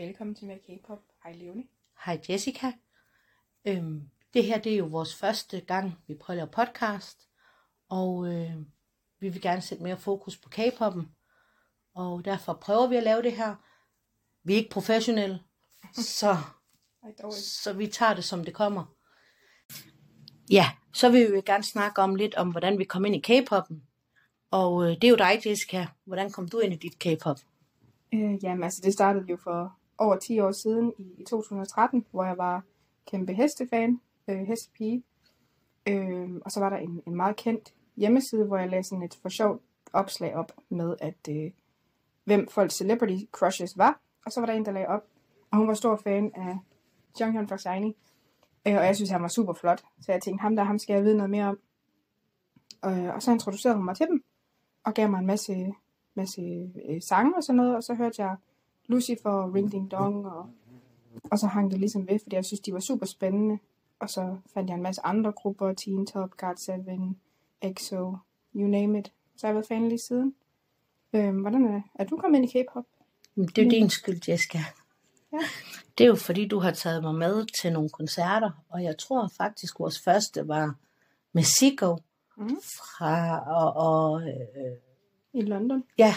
Velkommen til Mere K-pop. Hej Leonie. Hej Jessica. Øhm, det her det er jo vores første gang, vi prøver at lave podcast, og øh, vi vil gerne sætte mere fokus på K-poppen, og derfor prøver vi at lave det her. Vi er ikke professionelle, så, så vi tager det som det kommer. Ja, så vil vi gerne snakke om lidt om, hvordan vi kom ind i K-poppen. Og øh, det er jo dig, Jessica. Hvordan kom du ind i dit K-pop? Øh, jamen, altså det startede jo for over 10 år siden i, i 2013, hvor jeg var kæmpe hestefan, øh, hestepige. Øh, og så var der en, en meget kendt hjemmeside, hvor jeg lagde sådan et for sjovt opslag op med, at øh, hvem folks celebrity crushes var. Og så var der en, der lagde op, og hun var stor fan af Jonghyun fra Shiny. Øh, og jeg synes, han var super flot. Så jeg tænkte, ham der, ham skal jeg vide noget mere om. Øh, og så introducerede hun mig til dem, og gav mig en masse, masse øh, sange og sådan noget. Og så hørte jeg Lucifer og Ring Ding Dong, og, og så hang det ligesom ved, fordi jeg synes, de var super spændende. Og så fandt jeg en masse andre grupper, Teen Top, God 7, EXO, you name it. Så jeg har været fan lige siden. Øh, hvordan er, er du kommet ind i K-pop? Det er jo din skyld, Jessica. Ja. Det er jo fordi, du har taget mig med til nogle koncerter, og jeg tror faktisk, vores første var med Sigo Mhm. fra, og, og øh, I London? ja,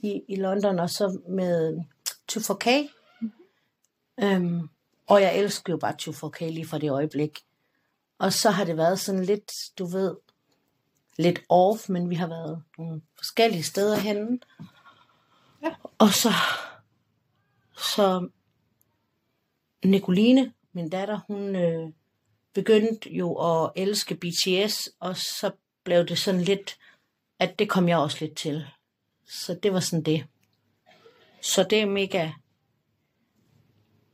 i, i London, og så med 2 k Øhm, og jeg elsker jo bare 2 k lige fra det øjeblik. Og så har det været sådan lidt, du ved, lidt off, men vi har været nogle forskellige steder henne. Ja. Og så, så Nicoline, min datter, hun øh, begyndte jo at elske BTS, og så blev det sådan lidt, at det kom jeg også lidt til. Så det var sådan det. Så det er mega,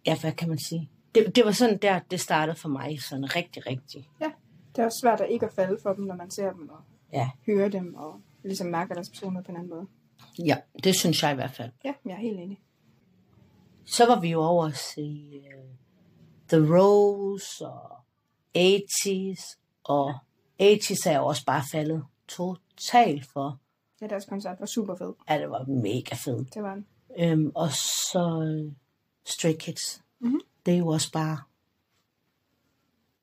ja, hvad kan man sige? Det, det var sådan der, det startede for mig, sådan rigtig, rigtig. Ja. Det er også svært at ikke at falde for dem, når man ser dem og Ja, hører dem og ligesom mærker deres personlighed på en anden måde. ja, det synes jeg i hvert fald. Ja, jeg er helt enig. Så var vi jo over at se uh, The Rose og 80's, og 80's er jo også bare faldet totalt for, Ja, deres koncert var super fed. at det var mega fedt. Det var den. Øhm, og så øh, Stray Kids. Mhm. Det er jo også bare,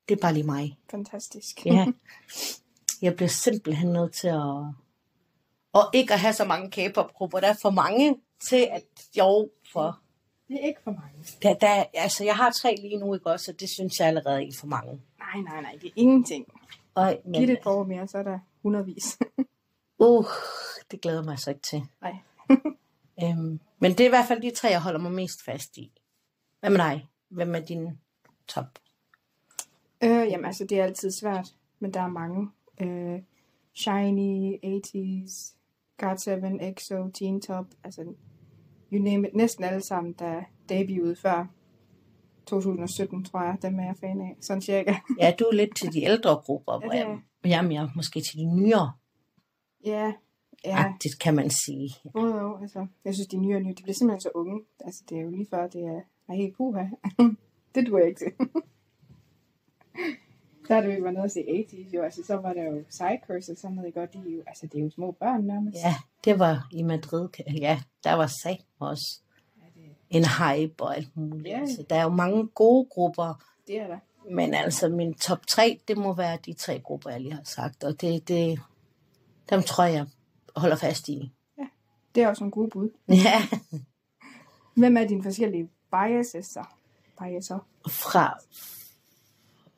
det er bare lige mig. Fantastisk. Ja. Jeg bliver simpelthen nødt til at, og ikke at have så mange K-pop-grupper. Der er for mange til, at jo, for Det er ikke for mange. Der, der, altså, jeg har tre lige nu, ikke også? Og det synes jeg allerede er for mange. Nej, nej, nej, det er ingenting. Og, Giv men, det et par år mere, så er der hundredvis. uh, det glæder mig så ikke til. nej. Øhm, men det er i hvert fald de tre, jeg holder mig mest fast i. Hvad med dig? Hvem er din top? Øh, jamen, altså, det er altid svært, men der er mange. Øh, Shiny, 80's, God 7, EXO, Teen Top, altså, you name it, næsten alle sammen, der debuterede før 2017, tror jeg, dem er jeg fan af, sådan cirka. Ja, du er lidt til de ældre grupper, Ja, hvor er jeg, jeg er mere måske til de nyere, ja, ja, ja. kan man sige. både og, altså, jeg synes, de nye og nye, de bliver simpelthen så unge. Altså, det er jo lige før, det er, er helt puha. det duer ikke til. Der er det jo ikke var noget at se 80's, jo. Altså, så var der jo Psychers og sådan noget, ikke? Og de er jo, altså, det er jo små børn nærmest. Ja, det var i Madrid. Ja, der var sat også Ja, det, en hype og alt muligt. Ja. Altså, der er jo mange gode grupper, det er der. Men altså, min top 3, det må være de tre grupper, jeg lige har sagt. Og det, det, dem tror jeg holder fast i. Det er også nogle gode bud. Ja, Hvem er dine forskellige biases så? Biaser. fra,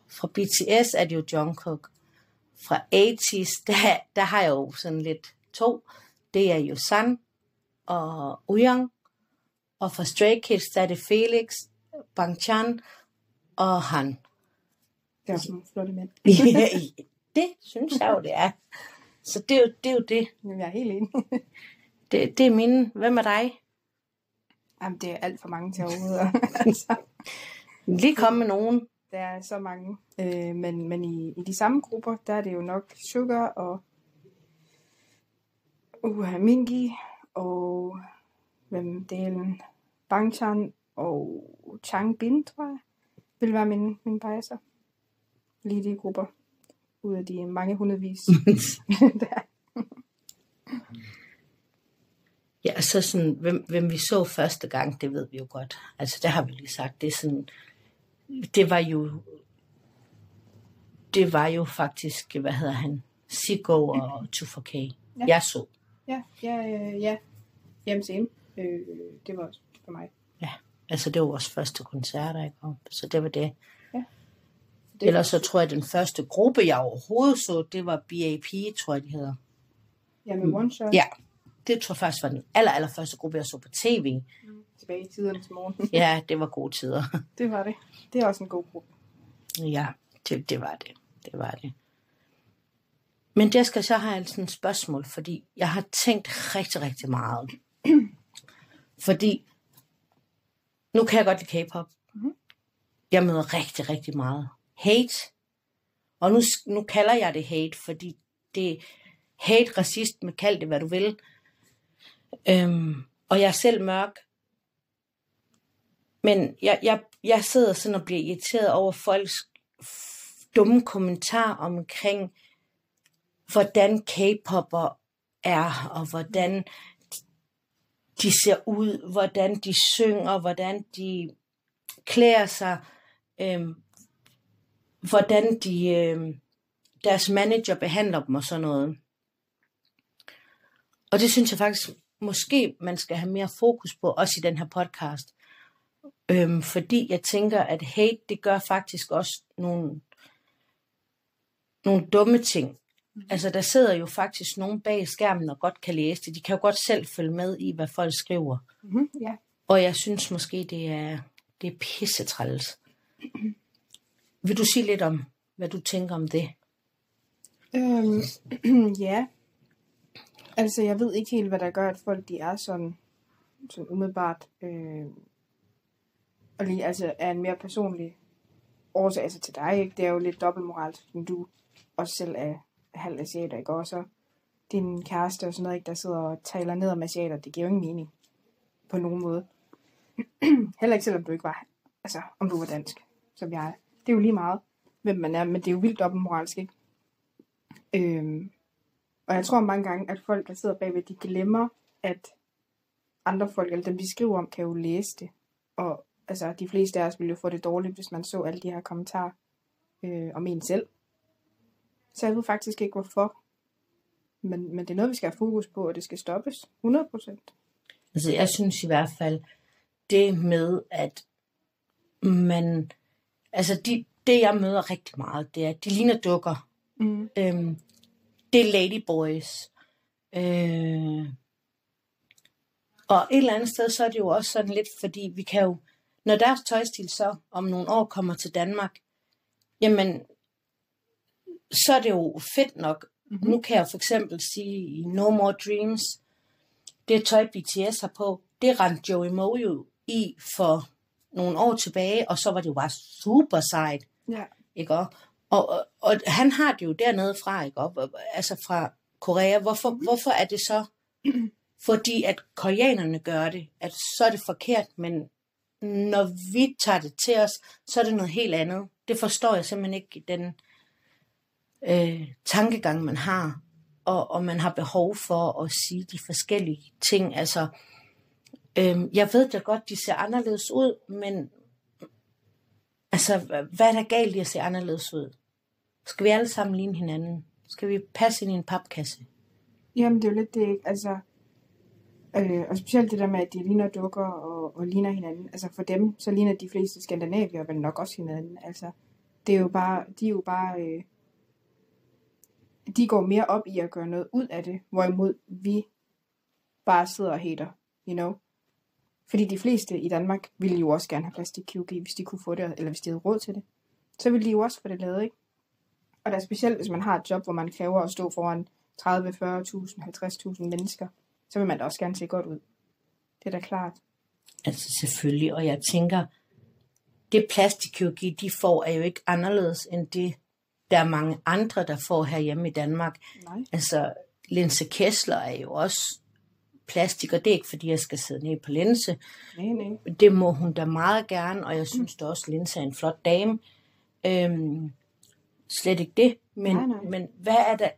fra BTS er det jo Jungkook. Fra 80's, der, der har jeg jo sådan lidt to. Det er jo San og Uyang. Og fra Stray Kids, der er det Felix, Bang Chan og Han. Det er også nogle flotte mænd. Ja, det synes jeg jo, det er. Så det er jo det. Er jo det. Jamen, jeg er helt enig. Det, det er mine. Hvem er dig? Jamen, det er alt for mange til overhovedet. altså, Lige kom med nogen. der er så mange. Øh, men men i, i de samme grupper, der er det jo nok Sugar og uh, Mingi og hvem delen Bangchan og Changbin, tror jeg, vil være mine, mine biaser. Lige de grupper. Ud af de mange hundredvis. der. er. Ja, altså sådan, hvem, hvem vi så første gang, det ved vi jo godt. Altså, det har vi lige sagt. Det er sådan, det var jo, det var jo faktisk, hvad hedder han, Sigo og 2 Ja. Jeg så. Ja, ja, ja, ja. Jamen, same. Øh, det var også for mig. Altså, det var vores første koncerter, ikke? Så det var det. Det, Ellers så tror jeg, at den første gruppe, jeg overhovedet så, det var BAP, tror jeg, de hedder. Ja, med One Shot. Ja, det tror jeg faktisk var den aller, aller første gruppe, jeg så på tv. Tilbage i tidernes morgen. Ja, det var gode tider. det var det. Det er også en god gruppe. Ja, det, det var det. Det var det. Men Jessica, så har jeg sådan et spørgsmål, fordi jeg har tænkt rigtig, rigtig meget. fordi nu kan jeg godt lide K-pop. Mhm. Jeg møder rigtig, rigtig meget hate. Og nu, nu kalder jeg det hate, fordi det er hate, racisme, kald det hvad du vil. Øhm, og jeg er selv mørk. Men jeg, jeg, jeg sidder sådan og bliver irriteret over folks dumme kommentarer omkring, hvordan K-popper er, og hvordan de ser ud, hvordan de synger, hvordan de klæder sig, øhm, hvordan de, øhm, deres manager behandler dem og sådan noget. Og det synes jeg faktisk, måske man skal have mere fokus på, også i den her podcast. Øhm, fordi jeg tænker, at hate, det gør faktisk også nogle, nogle dumme ting. Altså, der sidder jo faktisk nogen bag skærmen og godt kan læse det. De kan jo godt selv følge med i, hvad folk skriver. Mm-hmm. Ja. Og jeg synes måske, det er, det er pissetræls. Vil du sige lidt om, hvad du tænker om det? Øhm, ja. Altså, jeg ved ikke helt, hvad der gør, at folk de er sådan, sådan umiddelbart, øh, og lige altså er en mere personlig årsag altså til dig, ikke? Det er jo lidt dobbeltmoral, som du også selv er halv asiater, ikke? Og så din kæreste og sådan noget, ikke? Der sidder og taler ned om asiater, det giver jo ingen mening på nogen måde. Heller ikke selvom du ikke var, altså om du var dansk, som jeg er. Det er jo lige meget, hvem man er, men det er jo vildt dobbeltmoralsk, ikke? Øhm, og jeg tror mange gange, at folk, der sidder bagved, de glemmer, at andre folk, eller dem de skriver om, kan jo læse det. Og altså, de fleste af os ville jo få det dårligt, hvis man så alle de her kommentarer øh, om en selv. Så jeg ved faktisk ikke, hvorfor. Men, men det er noget, vi skal have fokus på, og det skal stoppes. 100%. Altså, jeg synes i hvert fald, det med, at man... Altså, de, det jeg møder rigtig meget, det er, de ligner dukker. Mm. Øhm, det er ladyboys. Øh, og et eller andet sted, så er det jo også sådan lidt, fordi vi kan jo, når deres tøjstil så om nogle år kommer til Danmark, jamen, så er det jo fedt nok. Mhm. Nu kan jeg for eksempel sige i No More Dreams, det tøj BTS har på, det rendte Joey Mojo i for nogle år tilbage, og så var det jo bare super sejt. Ja. Ikke? Og, og, og, han har det jo dernede fra, ikke? Og, og- altså fra Korea. Hvorfor, hvorfor er det så? Fordi at koreanerne gør det, at så er det forkert, men når vi tager det til os, så er det noget helt andet. Det forstår jeg simpelthen ikke, den øh, tankegang, man har, og, og man har behov for at sige de forskellige ting. Altså, Øhm, jeg ved da godt, de ser anderledes ud, men altså, hvad er der galt i at se anderledes ud? Skal vi alle sammen ligne hinanden? Skal vi passe ind i en papkasse? Jamen, det er jo lidt det, ikke? Altså, øh, og specielt det der med, at de ligner dukker og, og ligner hinanden. Altså for dem, så ligner de fleste skandinavier vel nok også hinanden. Altså, det er jo bare, de er jo bare, øh, de går mere op i at gøre noget ud af det, hvorimod vi bare sidder og hater, you know. Fordi de fleste i Danmark ville jo også gerne have plastik-kirurgi, hvis de kunne få det, eller hvis de havde råd til det. Så ville de jo også få det lavet, ikke? Og der er specielt, hvis man har et job, hvor man kræver at stå foran 30, 40.000, 50.000 mennesker, så vil man da også gerne se godt ud. Det er da klart. Altså selvfølgelig, og jeg tænker, det plastikkirurgi, de får, er jo ikke anderledes end det, der er mange andre, der får herhjemme i Danmark. Nej. Altså, Linse Kessler er jo også plastik, og det er ikke, fordi jeg skal sidde ned på Linse. Nej, nej. Det må hun da meget gerne, og jeg synes da også, Linse er en flot dame. Øhm, slet ikke det, men, Nej, nej. men hvad er der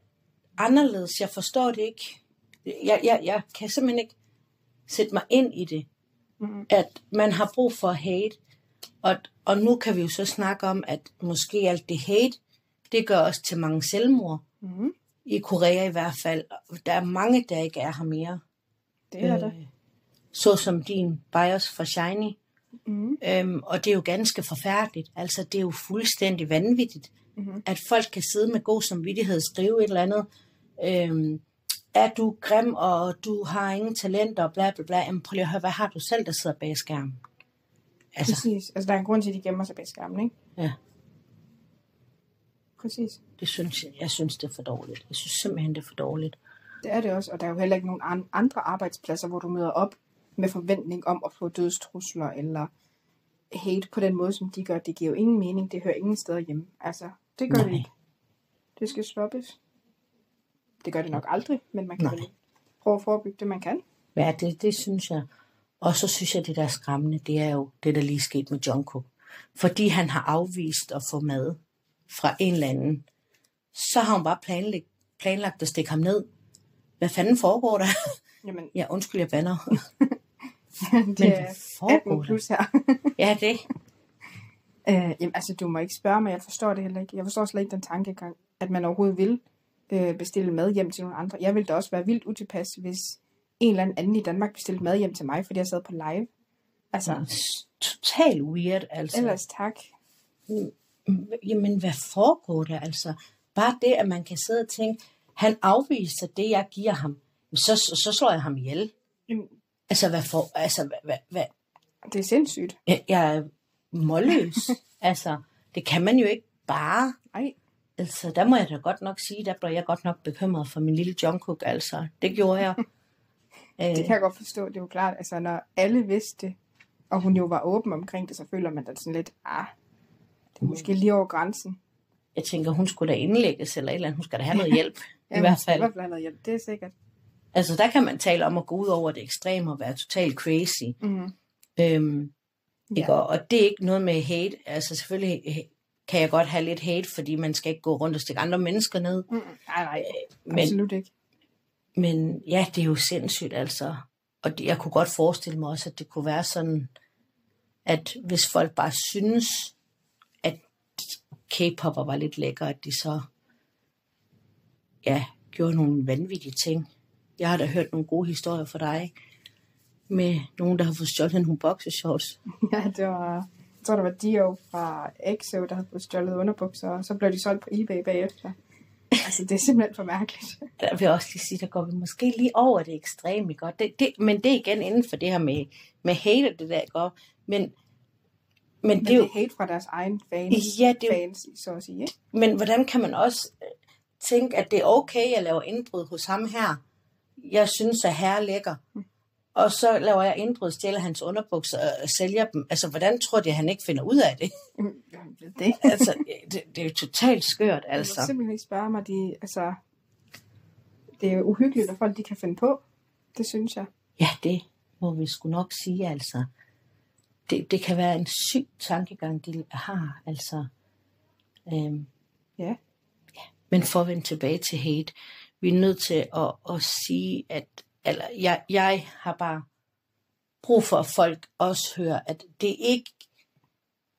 anderledes? Jeg forstår det ikke. Jeg, jeg, jeg kan simpelthen ikke... sætte mig ind i det. Mm. At man har brug for hate. Og, og nu kan vi jo så snakke om, at måske alt det hate, det gør os til mange selvmord. Mm. I Korea i hvert fald. Der er mange, der ikke er her mere. Det er det. Øh, Så som din bias for Shiny. Mm. Øhm, og det er jo ganske forfærdeligt. Altså, det er jo fuldstændig vanvittigt, Mhm. at folk kan sidde med god samvittighed og skrive et eller andet. Øhm, er du grim, og du har ingen talenter, og bla bla bla. Jamen, prøv lige at høre, hvad har du selv, der sidder bag skærmen? Altså, Præcis. Altså, der er en grund til, at de gemmer sig bag skærmen, ikke? ja, Præcis. det synes jeg, jeg synes, det er for dårligt. Jeg synes simpelthen, det er for dårligt. Det er det også, og der er jo heller ikke nogen an- andre arbejdspladser, hvor du møder op med forventning om at få dødstrusler eller hate på den måde, som de gør. Det giver jo ingen mening. Det hører ingen steder hjemme. Altså, det gør Nej. det ikke. Det skal stoppes. Det gør det nok aldrig, men man kan Nej. prøve at forebygge det, man kan. Ja, det, det synes jeg. Og så synes jeg, det der er skræmmende, det er jo det, der lige skete med Jungkook. Fordi han har afvist at få mad fra en eller anden, så har hun bare planlagt, planlagt at stikke ham ned. Hvad fanden foregår der? Jamen, Ja, undskyld, jeg banner. det Men hvad er 18 foregår plus her. Ja, det. Øh, jamen, altså, du må ikke spørge mig. Jeg forstår det heller ikke. Jeg forstår slet ikke den tankegang, at man overhovedet vil øh, bestille mad hjem til nogle andre. Jeg ville da også være vildt utilpas, hvis en eller anden i Danmark bestilte mad hjem til mig, fordi jeg sad på live. Altså, Total weird, altså. ellers tak. Jamen, hvad foregår der, altså? Bare det, at man kan sidde og tænke, han afviser det, jeg giver ham, så, så, så slår jeg ham ihjel. Jamen, Altså, hvad for, altså, hvad, hvad, hvad, Det er sindssygt. jeg, jeg er målløs. altså, det kan man jo ikke bare. Nej, Altså, der må jeg da godt nok sige, der blev jeg godt nok bekymret for min lille Jungkook, altså. Det gjorde jeg. det kan jeg godt forstå. Det er jo klart, altså, når alle vidste det, og hun jo var åben omkring det, så føler man da sådan lidt, ah, det er måske lige over grænsen. jeg tænker, hun skulle da indlægges eller et eller andet. Hun skal da have noget hjælp. I hvert I hvert fald. fald noget hjælp, det er sikkert. Altså, der kan man tale om at gå ud over det ekstreme og være totalt crazy. Mm. Øhm, Ja. ikke? Og, det er ikke noget med hate. Altså, selvfølgelig øh, kan jeg godt have lidt hate, fordi man skal ikke gå rundt og stikke andre mennesker ned. Mm. Nej, nej, Men, absolut ikke. men ja, det er jo sindssygt, altså. Og det, jeg kunne godt forestille mig også, at det kunne være sådan, at hvis folk bare synes, at K-popper var lidt lækker, at de så ja, gjorde nogle vanvittige ting. Jeg har da hørt nogle gode historier fra dig, med nogen, der har fået stjålet nogle boxershorts. Ja, det var, jeg tror, det var Dio fra EXO, der havde fået stjålet underbukser, og så blev de solgt på eBay bagefter. Altså, det er simpelthen for mærkeligt. Der vil jeg også lige sige, der går vi måske lige over det ekstreme? Og Det, det, men det er igen inden for det her med, med hate og det der? Og- Men, men, Men det er jo, hate fra deres egen fans, Ja, det er fans så at sige. Ikke? men hvordan kan man også tænke, at det er okay at lave indbrud hos ham her? Jeg synes, at herre er lækker. Og så laver jeg indbrud, stjæler hans underbukser og sælger dem. Altså, hvordan tror de, at han ikke finder ud af det? Jeg det. Altså, det, det er jo totalt skørt, Altså. altså. simpelthen ikke spørge mig, de, altså, det er uhyggeligt, hvad folk de kan finde på. Det synes jeg. Ja, det må vi sgu nok sige, altså. Det, det kan være en syg tankegang, de har, altså. Øhm, Ja. Men for at vende tilbage til hate, vi er nødt til at, at sige, at eller jeg, jeg har bare brug for, at folk også hører, at det ikke,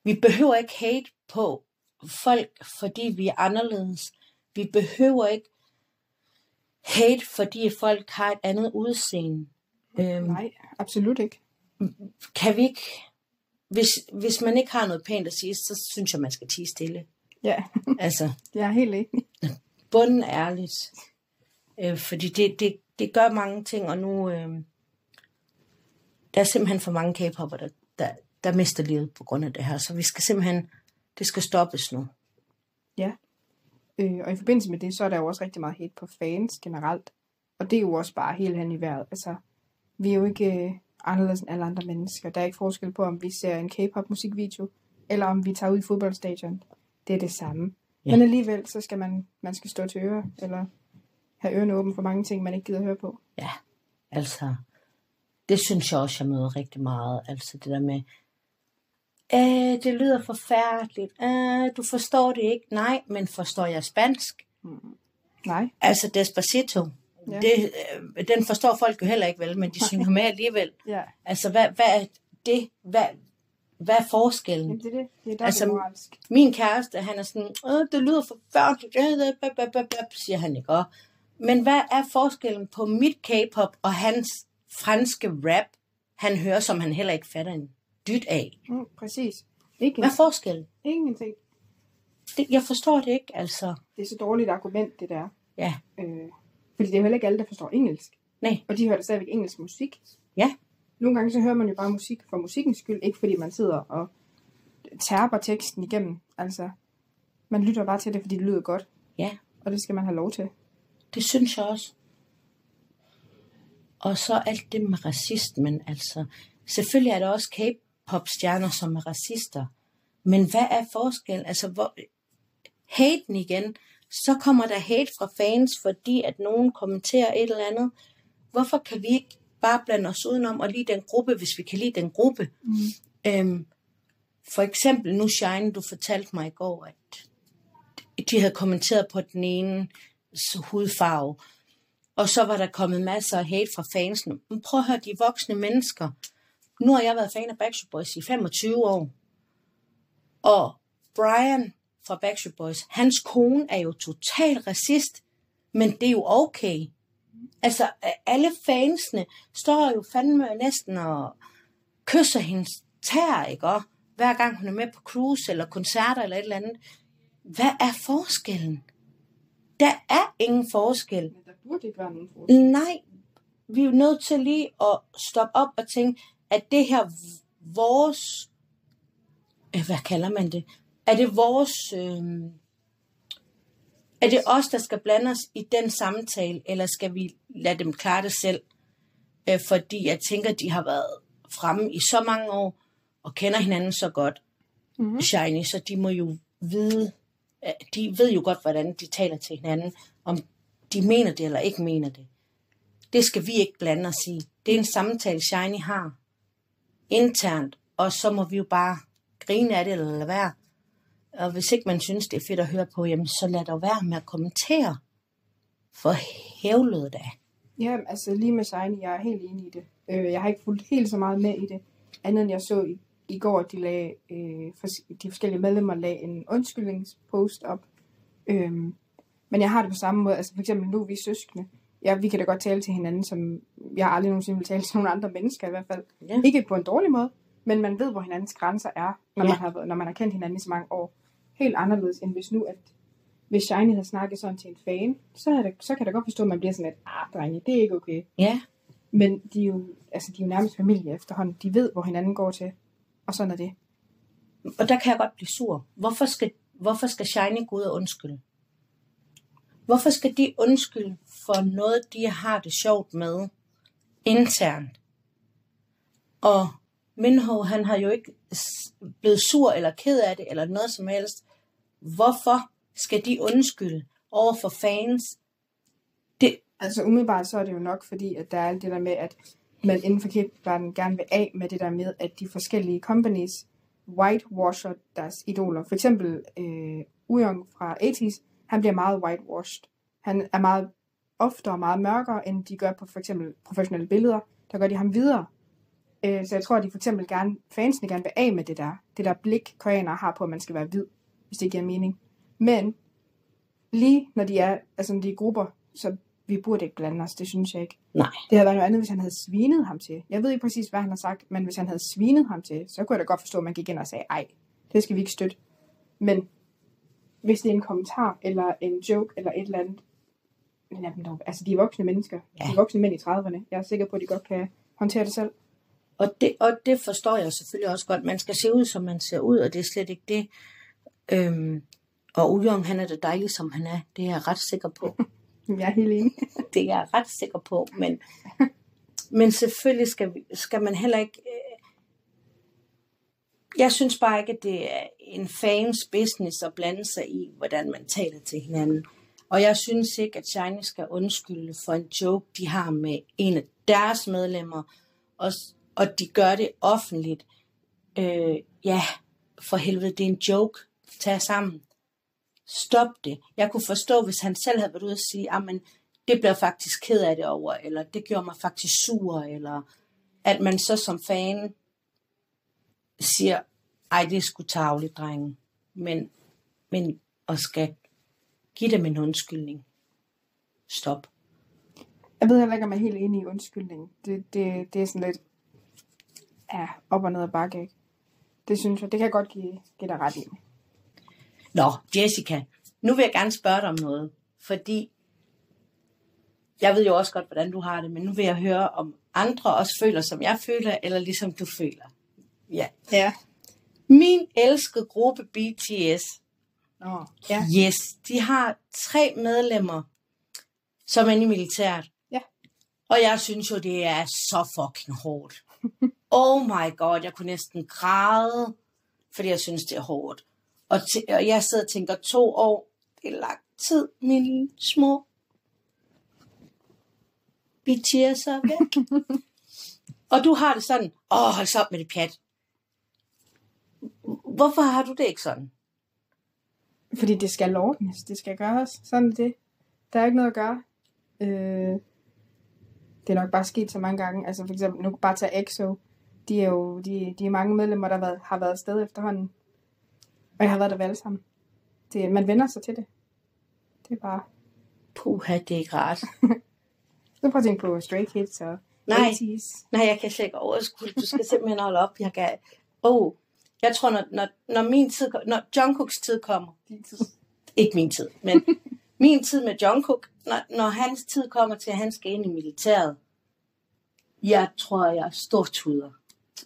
vi behøver ikke hate på folk, fordi vi er anderledes. Vi behøver ikke hate, fordi folk har et andet udseende. Øhm, Nej, absolut ikke. kan vi ikke, hvis, hvis man ikke har noget pænt at sige, så synes jeg, man skal tige stille. Ja, Altså, jeg er helt enig bunden ærligt. Øh, fordi det, det, det gør mange ting, og nu øh, der er simpelthen for mange K-popper, der, der, der mister livet på grund af det her. Så vi skal simpelthen, det skal stoppes nu. Ja. Øh, og i forbindelse med det, så er der jo også rigtig meget hate på fans generelt. Og det er jo også bare helt hen i vejret. Altså, vi er jo ikke øh, anderledes end alle andre mennesker. Der er ikke forskel på, om vi ser en K-pop musikvideo, eller om vi tager ud i fodboldstadion. Det er det samme. Ja. Men alligevel, så skal man, man skal stå til øre, eller have ørerne åbne for mange ting, man ikke gider høre på. Ja, altså, det synes jeg også, jeg møder rigtig meget. Altså det der med, øh, det lyder forfærdeligt, øh, du forstår det ikke. Nej, men forstår jeg spansk? Nej. Altså Despacito. Ja. Det, øh, den forstår folk jo heller ikke, vel, men de synger med alligevel. Ja, Altså, hvad, hvad er det? Hvad, hvad er forskellen? Jamen, det er det. Det er Altså, moralsk. Min kæreste, han er sådan, Åh, det lyder forfærdeligt, øh, øh, siger han ikke. Og, men hvad er forskellen på mit K-pop og hans franske rap, han hører, som han heller ikke fatter en dyt af? Mm, præcis. Ikke Hvad er forskellen? ingenting. Det, jeg forstår det ikke, altså. Det er så dårligt argument, det der. Ja, Øh, fordi det er jo heller ikke alle, der forstår engelsk. nej, Og de hører da stadigvæk engelsk musik. ja, Nogle gange så hører man jo bare musik for musikkens skyld, ikke fordi man sidder og tærper teksten igennem. Altså, man lytter bare til det, fordi det lyder godt. ja. Og det skal man have lov til. Det synes jeg også. Og så alt det med racismen, altså. Selvfølgelig er der også K-pop-stjerner, som er racister. Men hvad er forskellen? Altså, hvor... haten igen. Så kommer der hate fra fans, fordi at nogen kommenterer et eller andet. Hvorfor kan vi ikke bare blande os udenom og lide den gruppe, hvis vi kan lide den gruppe? Mm. Øhm, for eksempel nu Shine, du fortalte mig i går, at de havde kommenteret på den ene hudfarve, og så var der kommet masser af hate fra fansene. Men prøv at høre, de voksne mennesker. Nu har jeg været fan af Backstreet Boys i 25 år. Og Brian fra Backstreet Boys, hans kone er jo total racist, men det er jo okay. Altså, alle fansene står jo fandme næsten og kysser hendes tær, ikke? Og hver gang hun er med på cruise eller koncerter eller et eller andet. Hvad er forskellen? Der er ingen forskel. Men der burde ikke være nogen forskel. Nej, vi er jo nødt til lige at stoppe op og tænke, at det her vores, øh, hvad kalder man det? Er det vores, øh, er det os, der skal blande os i den samtale, eller skal vi lade dem klare det selv? Øh, fordi jeg tænker, de har været fremme i så mange år, og kender hinanden så godt, Mm-hmm. Shiny, så de må jo vide, øh, de ved jo godt, hvordan de taler til hinanden, om de mener det eller ikke mener det. Det skal vi ikke blande os i. Det er en samtale, Shiny har internt, og så må vi jo bare grine af det eller lade være. Og hvis ikke man synes, det er fedt at høre på, jamen så lad dog være med at kommentere. For hævlede da. Ja, altså lige med Shiny, jeg er helt enig i det. Øh, jeg har ikke fulgt helt så meget med i det, andet end jeg så i, i går, at de, lagde, øh, for, de forskellige medlemmer lagde en undskyldningspost op. Øhm, men jeg har det på samme måde, altså for eksempel nu er vi søskende. Ja, vi kan da godt tale til hinanden, som jeg aldrig nogensinde vil tale til nogle andre mennesker i hvert fald. Ja. Ikke på en dårlig måde, men man ved, hvor hinandens grænser er, når, Ja. man, har, når man har kendt hinanden i så mange år. Helt anderledes, end hvis nu, at hvis Shiny havde snakket sådan til en fan, så, er det, så kan jeg da godt forstå, at man bliver sådan lidt, ah, drenge, det er ikke okay. Ja, Men de er jo, altså, de er jo nærmest familie efterhånden. De ved, hvor hinanden går til. Og sådan er det. og der kan jeg godt blive sur. Hvorfor skal, hvorfor skal Shiny gå ud og undskylde? Hvorfor skal de undskylde for noget, de har det sjovt med internt? Og Minho, han har jo ikke blevet sur eller ked af det, eller noget som helst. Hvorfor skal de undskylde over for fans? Det, Altså umiddelbart så er det jo nok, fordi at der er alt det der med, at man inden for K-pop-verdenen gerne vil af med det der med, at de forskellige companies whitewasher deres idoler. For eksempel øh, Ujong fra 80's, han bliver meget whitewashed. Han er meget ofte og meget mørkere, end de gør på for eksempel professionelle billeder. Der gør de ham videre. Øh, så jeg tror, at de for eksempel gerne, fansene gerne vil af med det der, det der blik, koreanere har på, at man skal være hvid, hvis det giver mening. Men lige når de er, altså når de er grupper, så vi burde ikke blande os, det synes jeg ikke. nej. Det havde været noget andet, hvis han havde svinet ham til. Jeg ved ikke præcis, hvad han har sagt, men hvis han havde svinet ham til, så kunne jeg da godt forstå, at man gik ind og sagde, ej, det skal vi ikke støtte. Men hvis det er en kommentar, eller en joke, eller et eller andet, lad dem dog. Altså, de er voksne mennesker. Ja. De er voksne mænd i 30'erne. Jeg er sikker på, at de godt kan håndtere det selv. Og det, og det forstår jeg selvfølgelig også godt. Man skal se ud, som man ser ud, og det er slet ikke det. Øhm, og Ujong, han er det dejlige, som han er. Det er jeg ret sikker på. Jeg er helt enig. det er jeg ret sikker på. Men, men selvfølgelig skal, vi, skal man heller ikke... Øh, jeg synes bare ikke, at det er en fans business at blande sig i, hvordan man taler til hinanden. Og jeg synes ikke, at Shiny skal undskylde for en joke, de har med en af deres medlemmer. Og, og de gør det offentligt. Øh, ja, for helvede, det er en joke tage sammen. Stop det. Jeg kunne forstå, hvis han selv havde været ude og sige, at det bliver faktisk ked af det over, eller det gjorde mig faktisk sur, eller at man så som fan siger, ej, det er sgu tageligt, drenge. Men, men og skal give dem en undskyldning. Stop. Jeg ved heller ikke, om jeg er helt enig i undskyldningen. Det, det, det er sådan lidt ja, op og ned og bakke, ikke? Det synes jeg, det kan jeg godt give, give dig ret i. Nå, Jessica, nu vil jeg gerne spørge dig om noget, fordi jeg ved jo også godt, hvordan du har det, men nu vil jeg høre, om andre også føler, som jeg føler, eller ligesom du føler. Ja. Ja. Min elskede gruppe BTS, Nå, ja. yes, de har tre medlemmer, som er i militæret. Ja. Og jeg synes jo, det er så fucking hårdt. oh my god, jeg kunne næsten græde, fordi jeg synes, det er hårdt. Og, t- og jeg sidder og tænker, to år, det er lang tid, mine små BTS'er væk. og du har det sådan, åh, hold så op med det pjat. Hvorfor har du det ikke sådan? Fordi det skal ordnes, det skal gøres. Sådan er det. Der er ikke noget at gøre. Øh, det er nok bare sket så mange gange. Altså for eksempel, nu kan bare tage EXO. De er jo de, de er mange medlemmer, der har været, har været afsted efterhånden. Og jeg har været der ved alle sammen. Det, man vender sig til det. Det er bare... Puha, det er ikke rart. Så prøv at tænke på Stray Kids og Nej. 80's. Nej, jeg kan slet ikke overskue. Du skal simpelthen holde op. Jeg kan... Oh, jeg tror, når, når, når min tid, når Jungkooks tid kommer, ikke min tid, men min tid med Jungkook, når, når hans tid kommer til, at han skal ind i militæret, jeg tror, jeg er stortuder.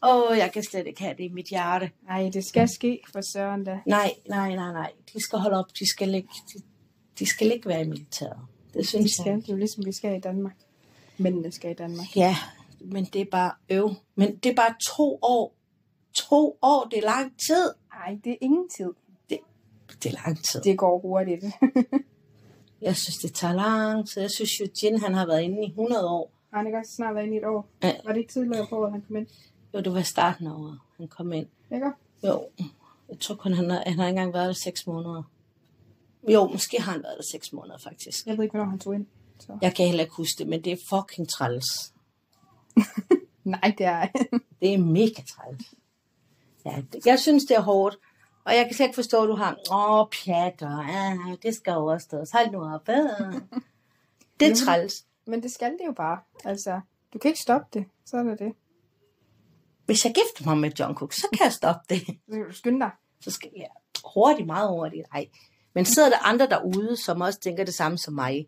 Åh, jeg kan slet ikke have det i mit hjerte. Nej, det skal ske for søren da. Nej, nej, nej, nej. De skal holde op. De skal ikke, de, de skal ikke være i militæret. Det synes Det skal jeg. det er jo ligesom vi skal i Danmark. Mændene skal i Danmark. Ja, men det er bare øv. Men det er bare to år. To år, det er lang tid. Nej, det er ingen tid. Det er lang tid. Det går hurtigt. Jeg synes, det tager lang tid. Jeg synes Jin han har været inde i 100 år. Har han ikke også snart været inde i et år? Ja. Var det ikke tidligere på, at han kom ind? Jo, det var i starten af året, han kom ind. Ikke? Jo, jeg tror kun, han har, han har ikke engang været der 6 måneder. Jo, måske har han været der 6 måneder, faktisk. Jeg ved ikke, hvornår han tog ind. Så. Jeg kan heller ikke huske det, men det er fucking træls. Nej, det er Det er mega træls. Ja, det, jeg synes, det er hårdt. Og jeg kan slet ikke forstå, at du har, åh, pjatter, ah, det skal overstås. Hold nu op. ah." Det er træls. Men det skal det jo bare. Altså, du kan ikke stoppe det. Sådan er det. Hvis jeg gifter mig med Jungkook, så kan jeg stoppe det. Så kan du skynde dig. Så skal jeg hurtigt, meget hurtigt. Nej. Men sidder der andre derude, som også tænker det samme som mig,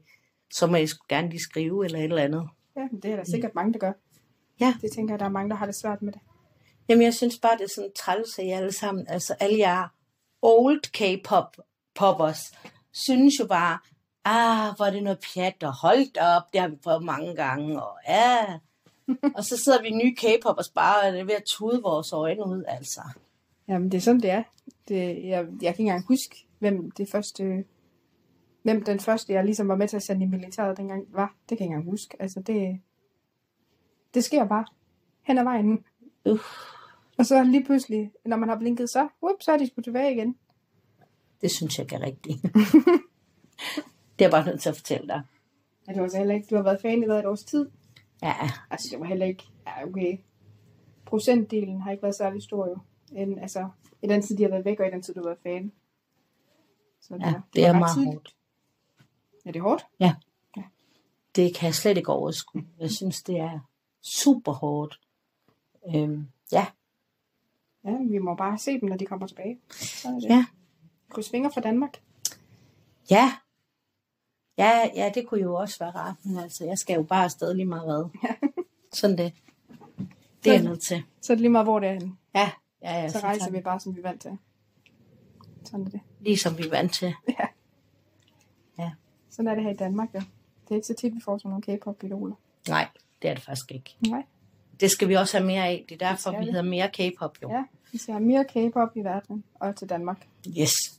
så må jeg gerne lige skrive eller et eller andet. Ja, det er der sikkert mange, der gør. Ja. Det tænker jeg, der er mange, der har det svært med det. Jamen, jeg synes bare, det er sådan træls, at I alle sammen, altså alle jer old K-pop poppers, synes jo bare, ah, hvor er det noget pjat, og holdt op, det har vi prøvet mange gange, og ja. Og så sidder vi nye K-poppers bare og er ved at tude vores øjne ud, altså. Jamen, det er sådan, det er. Det, jeg, jeg kan ikke engang huske, hvem det første... Hvem den første, jeg ligesom var med til at sende i militæret dengang var. Det kan jeg ikke engang huske. Altså, det... Det sker bare. Hen ad vejen. Uh, Og så lige pludselig, når man har blinket så, whoop, så er de sgu tilbage igen. det synes jeg ikke er rigtigt. det er jeg bare nødt til at fortælle dig. Ja, det var så heller ikke, du har været fan i hvad, et års tid. Ja, Altså, det var heller ikke, ja, okay. Procentdelen har ikke været særlig stor jo. En, altså, i den tid, de har været væk, og i den tid, du har været fan. Så ja var- det var er meget tidligt. hårdt. Ja, det er hårdt. Det kan jeg slet ikke overskue. Jeg synes, det er super hårdt. Øhm, ja, Ja, vi må bare se dem, når de kommer tilbage. Så er det. Ja. Kryds fingre for Danmark. Ja. Ja, ja, det kunne jo også være rart, men altså, jeg skal jo bare afsted lige meget hvad. Sådan det. Det er jeg nødt til. Så er det lige meget, hvor det er henne. Ja, ja, ja. Så så rejser vi bare, som vi er vant til. Sådan er det. Ligesom vi er vant til. Sådan er det her i Danmark, ja. Det er ikke så tit, vi får sådan nogle K-pop-idoler. Nej, det er det faktisk ikke. Nej. Det skal vi også have mere af. Det er derfor, skal vi hedder mere K-pop jo. Ja, vi ser mere K-pop i verden og til Danmark. Yes.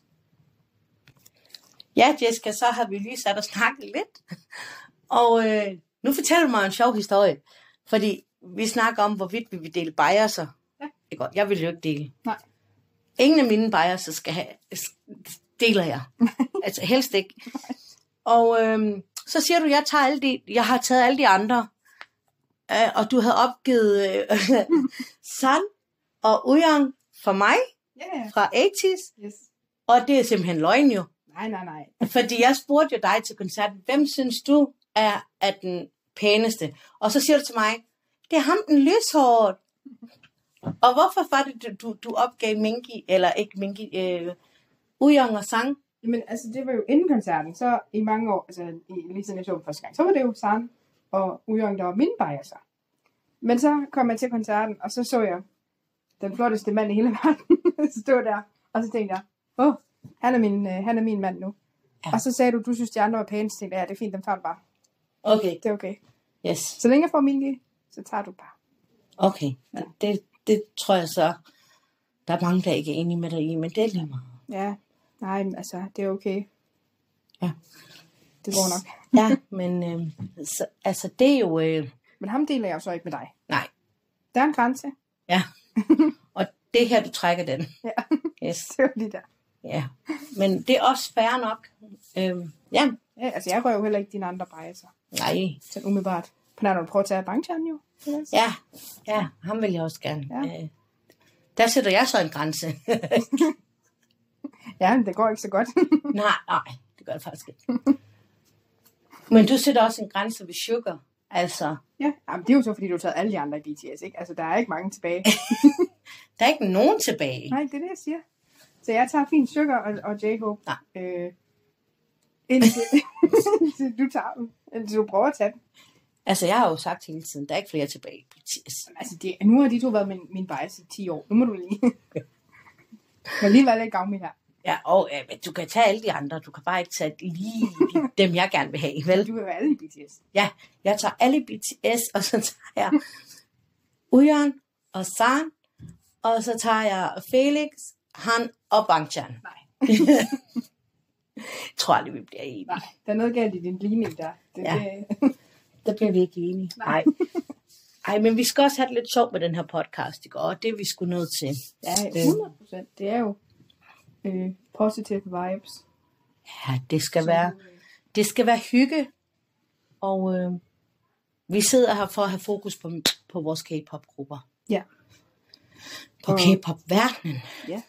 Ja, Jessica, så har vi lige sat og snakket lidt. Og øh, nu fortæller du mig en sjov historie. Fordi vi snakker om, hvorvidt vi vil dele biaser. Ja. Godt. Jeg vil jo ikke dele. Nej. Ingen af mine biaser skal have, deler jeg. altså helst ikke. Og øhm, så siger du, jeg, tager alle de, jeg har taget alle de andre. Øh, og du havde opgivet øh, San og Uyang for mig Ja, fra 80's. yes. Og det er simpelthen løgn jo. Nej, nej, nej. Fordi jeg spurgte jo dig til koncerten, hvem synes du er, er den pæneste? Og så siger du til mig, det er ham den lyshåret. Og hvorfor var det, du, du opgav Minky, eller ikke Minky, øh, Ujong og sang? Men altså, det var jo inden koncerten, så i mange år, altså i, lige siden jeg så dem første gang, så var det jo Sang og Ujong, der var min biaser. Men så kom jeg til koncerten, og så så jeg den flotteste mand i hele verden stå der. Og så tænkte jeg, åh, oh, han, er min, øh, han er min mand nu. Ja. Ja. Og så sagde du, du synes, de andre var pæne, så tænkte jeg, ja, det er fint, dem tager du bare. Okay, Det er okay. yes. Så længe jeg får min så tager du bare. Okay, det, det, det tror jeg så, der er mange, der ikke er enige med dig i, men det er lige meget. Ja, nej, men altså, det er okay. Ja. Det går nok. Ja, men øh, så, altså det er jo, øh, Men ham deler jeg jo så ikke med dig. nej, Der er en grænse. ja. Og det er her, du trækker den. Ja, Yes, det var lige der. Ja. Men det er også fair nok. Øh, ja, Ja, altså, jeg rører jo heller ikke dine andre biaser. nej, Sådan umiddelbart. På nær, når du prøver at tage Bangchan jo. ja, ja, ham vil jeg også gerne. Ja. Øh, der sætter jeg så en grænse. Ja, men det går ikke så godt. nej, nej, det gør det faktisk ikke. Men du sætter også en grænse ved sugar. Altså, ja, jamen, det er jo så, fordi du har taget alle de andre i BTS, ikke? Altså, der er ikke mange tilbage. der er ikke nogen tilbage. Nej, det er det, jeg siger. Så jeg tager fint Sugar og, og J-Hope. Nej. Øh, indtil, indtil du tager dem. Indtil du prøver at tage dem. Altså, jeg har jo sagt hele tiden, der er ikke flere tilbage BTS. Altså, det, nu har de to været min, min bias i 10 år. Nu må du lige... Men lige være lidt gavmild her. Ja, og ja, men du kan tage alle de andre. Du kan bare ikke tage lige de- dem, jeg gerne vil have, vel? Du vil være alle i BTS. Ja, jeg tager alle BTS, og så tager jeg Uyan og San, og så tager jeg Felix, Han og Bangchan. Nej. Tror aldrig, vi bliver enige. Nej, der er noget galt i din ligning der. Det, Ja. det, Der bliver vi ikke enige. Nej. Ej, men vi skal også have det lidt sjovt med den her podcast, ikke? Og det er vi sgu nødt til. ja, 100 procent. Det er jo øh, positive vibes. Ja, det skal være, det skal være hygge. Og øh, vi sidder her for at have fokus på, på vores K-pop-grupper. Ja. På K-pop-verdenen. Ja.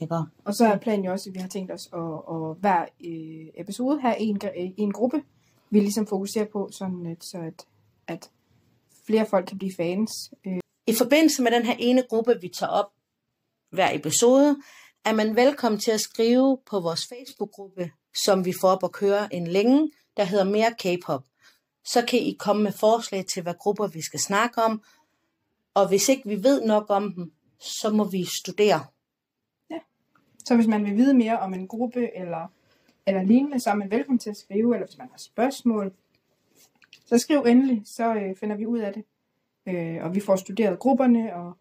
Ikke? Og så er planen jo også, at vi har tænkt os at, at hver øh, episode have en, øh, en gruppe, vi ligesom fokuserer på, sådan at, så at, at flere folk kan blive fans. Øh, I forbindelse med den her ene gruppe, vi tager op hver episode, er man velkommen til at skrive på vores Facebook-gruppe, som vi får op at køre en længe, der hedder Mere K-pop. Så kan I komme med forslag til, hvad grupper vi skal snakke om. Og hvis ikke vi ved nok om dem, så må vi studere. Så hvis man vil vide mere om en gruppe eller, eller lignende, så er man velkommen til at skrive, eller hvis man har spørgsmål, så skriv endelig, så øh, finder vi ud af det. Øh, og vi får studeret grupperne og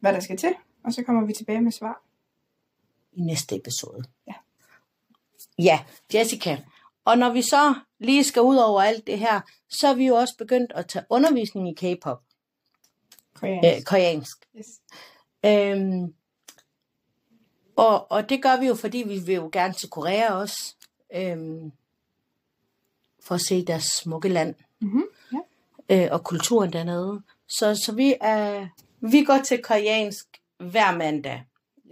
hvad der skal til, og så kommer vi tilbage med svar. i næste episode. Ja. Ja, Jessica. Og når vi så lige skal ud over alt det her, så er vi jo også begyndt at tage undervisning i K-pop, Koreansk. øh, koreansk. Yes. Øhm, og, og det gør vi jo, fordi vi vil jo gerne til Korea også, øhm, for at se deres smukke land Mm-hmm. Ja. øh, og kulturen dernede. Så, så vi, er, vi går til koreansk hver mandag.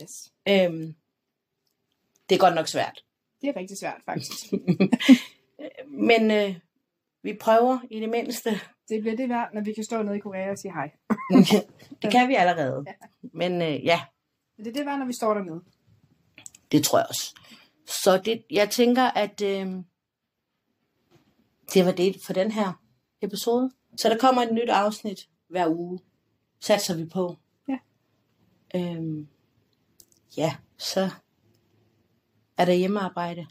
Yes. Øhm, det er godt nok svært. Det er rigtig svært, faktisk. Men øh, vi prøver i det mindste. Det bliver det værd, når vi kan stå nede i Korea og sige hej. det kan vi allerede. Men øh, ja, Men det er det værd, når vi står dernede. det tror jeg også. Så det, jeg tænker, at øh, det var det for den her episode. Så der kommer et nyt afsnit hver uge. Satser vi på. Ja. Øhm, ja, så er der hjemmearbejde.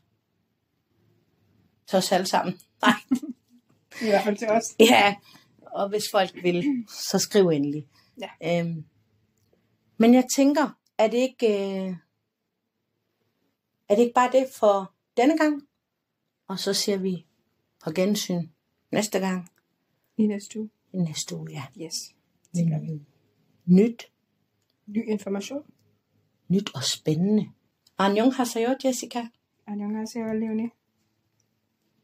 Så os alle sammen. Nej. I hvert fald til os. Ja, og hvis folk vil, så skriv endelig. Ja. Øhm, men jeg tænker, er det ikke, øh, er det ikke bare det for denne gang? Og så ser vi på gensyn næste gang. I næste uge. I næste uge, ja. Yes, det gør vi. Nyt. Ny information. Nyt og spændende. Annyeonghaseyo, Jessica. 안녕하세요, Leonie.